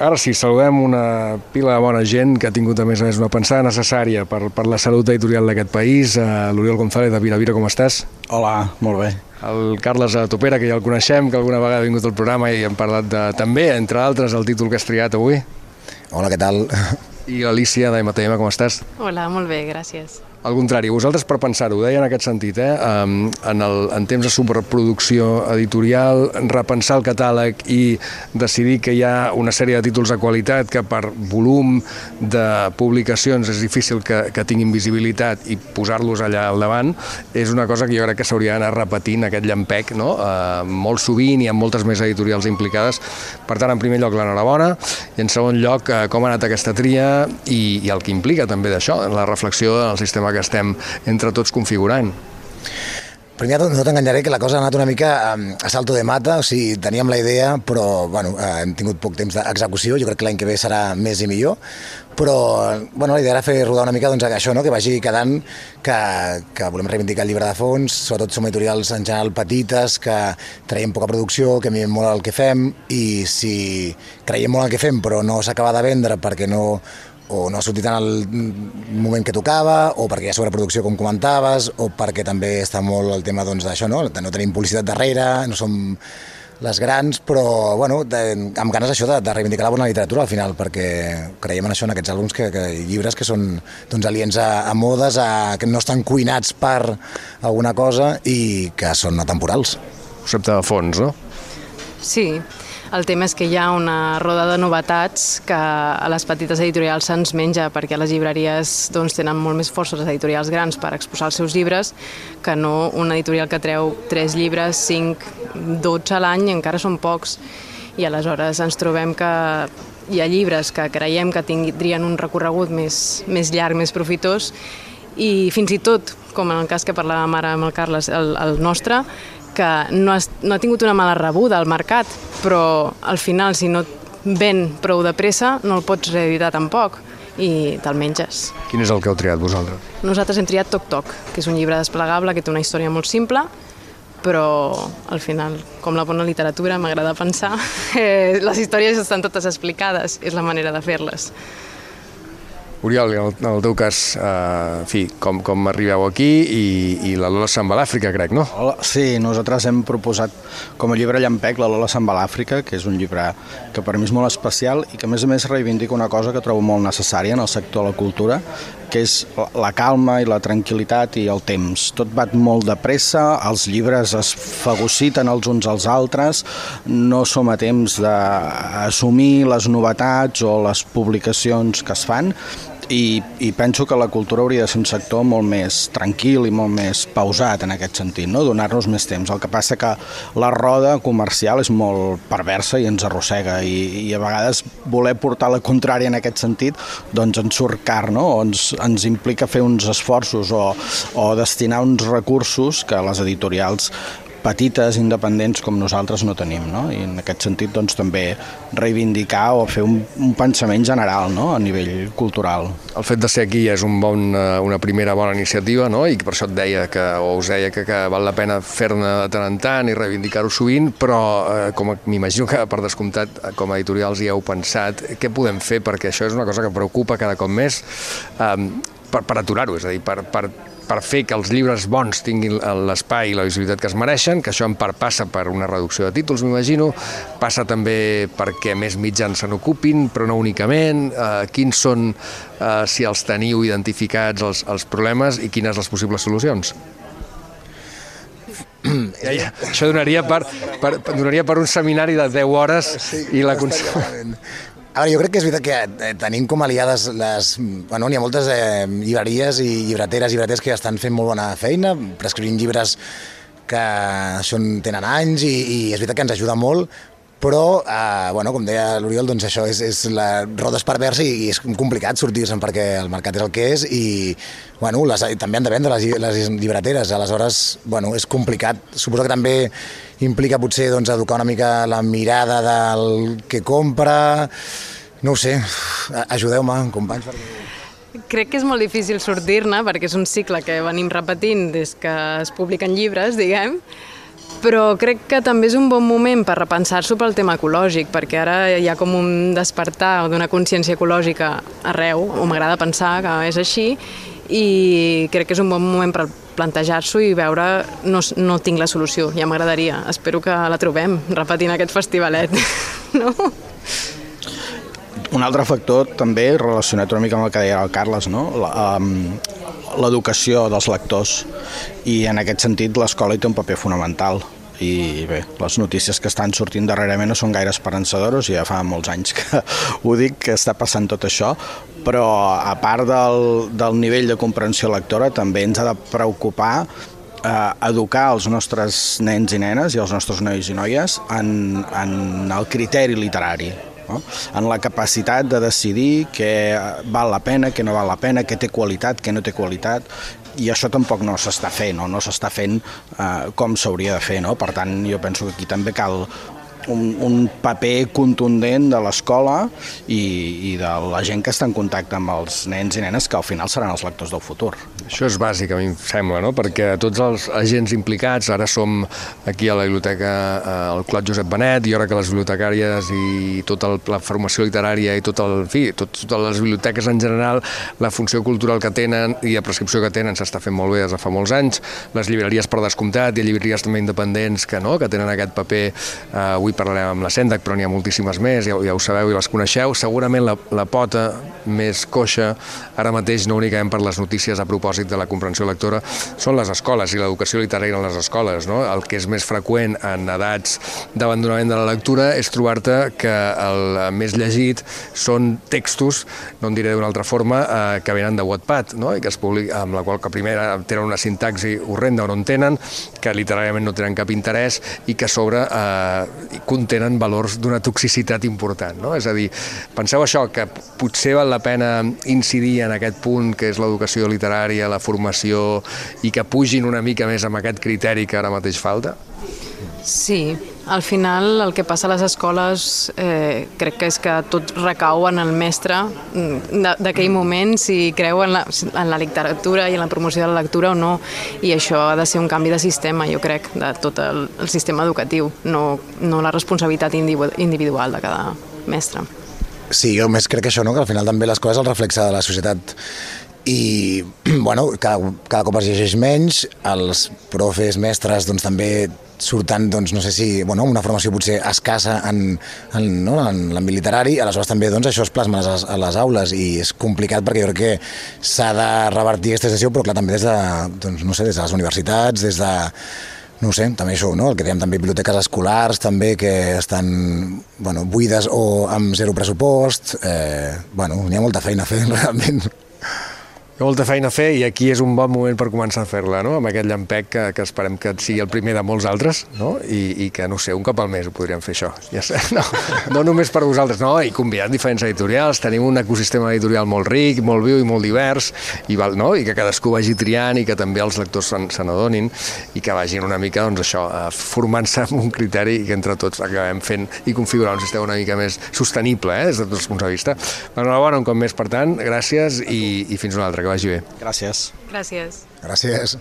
Ara sí, saludem una pila de bona gent que ha tingut a més a més una pensada necessària per, per la salut editorial d'aquest país. Uh, L'Oriol González de Viravira, com estàs? Hola, molt bé. El Carles Topera, que ja el coneixem, que alguna vegada ha vingut al programa i hem parlat de, també, entre altres, el títol que has triat avui. Hola, què tal? I l'Alicia de MTM, com estàs? Hola, molt bé, gràcies. Al contrari, vosaltres per pensar-ho, ho deia en aquest sentit, eh? en, el, en temps de superproducció editorial, repensar el catàleg i decidir que hi ha una sèrie de títols de qualitat que per volum de publicacions és difícil que, que tinguin visibilitat i posar-los allà al davant, és una cosa que jo crec que s'hauria d'anar repetint aquest llampec no? eh, molt sovint i amb moltes més editorials implicades. Per tant, en primer lloc, l'enhorabona, i en segon lloc, eh, com ha anat aquesta tria i, i el que implica també d'això, la reflexió del sistema que estem entre tots configurant. Primer no t'enganyaré que la cosa ha anat una mica a salto de mata, o sigui, teníem la idea, però bueno, eh, hem tingut poc temps d'execució, jo crec que l'any que ve serà més i millor, però bueno, la idea era fer rodar una mica doncs, això, no? que vagi quedant que, que volem reivindicar el llibre de fons, sobretot som editorials en general petites, que traiem poca producció, que mirem molt el que fem, i si creiem molt el que fem però no s'acaba de vendre perquè no o no ha sortit en el moment que tocava, o perquè hi ha sobreproducció, com comentaves, o perquè també està molt el tema doncs, d'això, doncs, no? de no tenim publicitat darrere, no som les grans, però bueno, de, amb ganes això de, de reivindicar la bona literatura al final, perquè creiem en això, en aquests àlbums, que, que llibres que són doncs, aliens a, a modes, a, que no estan cuinats per alguna cosa i que són atemporals. Concepte de fons, no? Sí, el tema és que hi ha una roda de novetats que a les petites editorials se'ns menja perquè les llibreries doncs, tenen molt més força les editorials grans per exposar els seus llibres que no una editorial que treu 3 llibres, 5, 12 a l'any encara són pocs. I aleshores ens trobem que hi ha llibres que creiem que tindrien un recorregut més, més llarg, més profitós i fins i tot, com en el cas que parlàvem ara amb el Carles, el, el nostre, que no, has, no ha tingut una mala rebuda al mercat, però al final, si no ven prou de pressa, no el pots reeditar tampoc i te'l menges. Quin és el que heu triat vosaltres? Nosaltres hem triat Toc Toc, que és un llibre desplegable que té una història molt simple, però al final, com la bona literatura, m'agrada pensar, eh, les històries estan totes explicades, és la manera de fer-les. Oriol, en el, en el teu cas, eh, en fi, com, com arribeu aquí i, i la Lola se'n va a l'Àfrica, crec, no? Hola, sí, nosaltres hem proposat com a llibre Llampec la Lola se'n va a l'Àfrica, que és un llibre que per mi és molt especial i que a més a més reivindica una cosa que trobo molt necessària en el sector de la cultura, que és la calma i la tranquil·litat i el temps. Tot va molt de pressa, els llibres es fagociten els uns als altres, no som a temps d'assumir les novetats o les publicacions que es fan i, i penso que la cultura hauria de ser un sector molt més tranquil i molt més pausat en aquest sentit, no? donar-nos més temps. El que passa que la roda comercial és molt perversa i ens arrossega i, i a vegades voler portar la contrària en aquest sentit doncs ens surt car, no? o ens, ens implica fer uns esforços o, o destinar uns recursos que les editorials petites, independents com nosaltres no tenim, no? I en aquest sentit doncs, també reivindicar o fer un, un pensament general no? a nivell cultural. El fet de ser aquí és un bon, eh, una primera bona iniciativa no? i per això et deia que, o us deia que, que val la pena fer-ne de tant en tant i reivindicar-ho sovint, però eh, com m'imagino que per descomptat com a editorials hi heu pensat, què podem fer perquè això és una cosa que preocupa cada cop més eh, per, per aturar-ho, és a dir, per, per per fer que els llibres bons tinguin l'espai i la visibilitat que es mereixen, que això en part passa per una reducció de títols, m'imagino, passa també perquè més mitjans se n'ocupin, però no únicament, eh, quins són, eh, si els teniu identificats, els, els problemes i quines les possibles solucions? Ja, ja. Això donaria per, per, donaria per un seminari de 10 hores sí, i la... A veure, jo crec que és veritat que eh, tenim com aliades les... Bueno, n'hi ha moltes eh, llibreries i llibreteres, llibreters que estan fent molt bona feina, prescrivint llibres que són, tenen anys i, i és veritat que ens ajuda molt, però, eh, bueno, com deia l'Oriol, doncs això és, és la rodes perversa i, i és complicat sortir-se'n perquè el mercat és el que és i, bueno, les, també han de vendre les, les llibreteres, aleshores, bueno, és complicat. Suposo que també implica potser doncs, educar una mica la mirada del que compra, no ho sé, ajudeu-me, companys, perquè... Crec que és molt difícil sortir-ne perquè és un cicle que venim repetint des que es publiquen llibres, diguem, però crec que també és un bon moment per repensar-s'ho pel tema ecològic, perquè ara hi ha com un despertar d'una consciència ecològica arreu, o m'agrada pensar que és així, i crec que és un bon moment per plantejar-s'ho i veure, no, no tinc la solució, ja m'agradaria. Espero que la trobem repetint aquest festivalet. no? Un altre factor també relacionat una mica amb el que deia el Carles, no? L'educació dels lectors. I en aquest sentit l'escola hi té un paper fonamental. I bé, les notícies que estan sortint darrerament no són gaire esperançadores ja fa molts anys que ho dic que està passant tot això. Però a part del, del nivell de comprensió lectora també ens ha de preocupar eh, educar els nostres nens i nenes i els nostres nois i noies en, en el criteri literari no? en la capacitat de decidir què val la pena, què no val la pena, què té qualitat, què no té qualitat, i això tampoc no s'està fent, no, no s'està fent eh, com s'hauria de fer. No? Per tant, jo penso que aquí també cal un, un paper contundent de l'escola i, i de la gent que està en contacte amb els nens i nenes que al final seran els lectors del futur. Això és bàsic, a mi em sembla, no? perquè tots els agents implicats, ara som aquí a la biblioteca al Clot Josep Benet, i ara que les bibliotecàries i tota la formació literària i tot el, en fi, tot, totes les biblioteques en general, la funció cultural que tenen i la prescripció que tenen s'està fent molt bé des de fa molts anys, les llibreries per descomptat i llibreries també independents que, no? que tenen aquest paper, eh, avui parlarem amb la Sendac, però n'hi ha moltíssimes més, ja, ja ho sabeu i les coneixeu, segurament la, la pota més coixa ara mateix no únicament per les notícies a propòsit de la comprensió lectora són les escoles i l'educació literària en les escoles. No? El que és més freqüent en edats d'abandonament de la lectura és trobar-te que el més llegit són textos, no en diré d'una altra forma, eh, que venen de Wattpad, no? i que es publica, amb la qual que primer tenen una sintaxi horrenda o no en tenen, que literàriament no tenen cap interès i que a sobre eh, contenen valors d'una toxicitat important. No? És a dir, penseu això, que potser val la pena incidir en aquest punt que és l'educació literària, la formació i que pugin una mica més amb aquest criteri que ara mateix falta? Sí, al final el que passa a les escoles eh, crec que és que tot recau en el mestre mm, d'aquell moment, si creu en la, en la literatura i en la promoció de la lectura o no, i això ha de ser un canvi de sistema, jo crec, de tot el, el sistema educatiu, no, no la responsabilitat individual de cada mestre. Sí, jo més crec que això, no? que al final també les coses el reflexa de la societat i bueno, cada, cada cop es llegeix menys, els profes, mestres doncs, també surten, doncs, no sé si, bueno, una formació potser escassa en, en, no, en l'àmbit literari, aleshores també doncs, això es plasma a les, a les aules i és complicat perquè jo crec que s'ha de revertir aquesta situació, però clar, també des de, doncs, no sé, des de les universitats, des de no sé, també això, no? el que dèiem també biblioteques escolars també que estan bueno, buides o amb zero pressupost, eh, bueno, n'hi ha molta feina a fer realment ha molta feina a fer i aquí és un bon moment per començar a fer-la, no? amb aquest llampec que, que esperem que sigui el primer de molts altres no? I, i que, no sé, un cop al mes ho podríem fer això. Ja sé, no, no només per vosaltres, no, i convidant diferents editorials, tenim un ecosistema editorial molt ric, molt viu i molt divers, i, val, no? i que cadascú vagi triant i que també els lectors se, se n'adonin i que vagin una mica, doncs això, formant-se amb un criteri que entre tots acabem fent i configurar un sistema una mica més sostenible, eh, des de tots els punts de vista. Enhorabona un cop més, per tant, gràcies i, i fins una altra, vagi bé. Gràcies. Gràcies. Gràcies.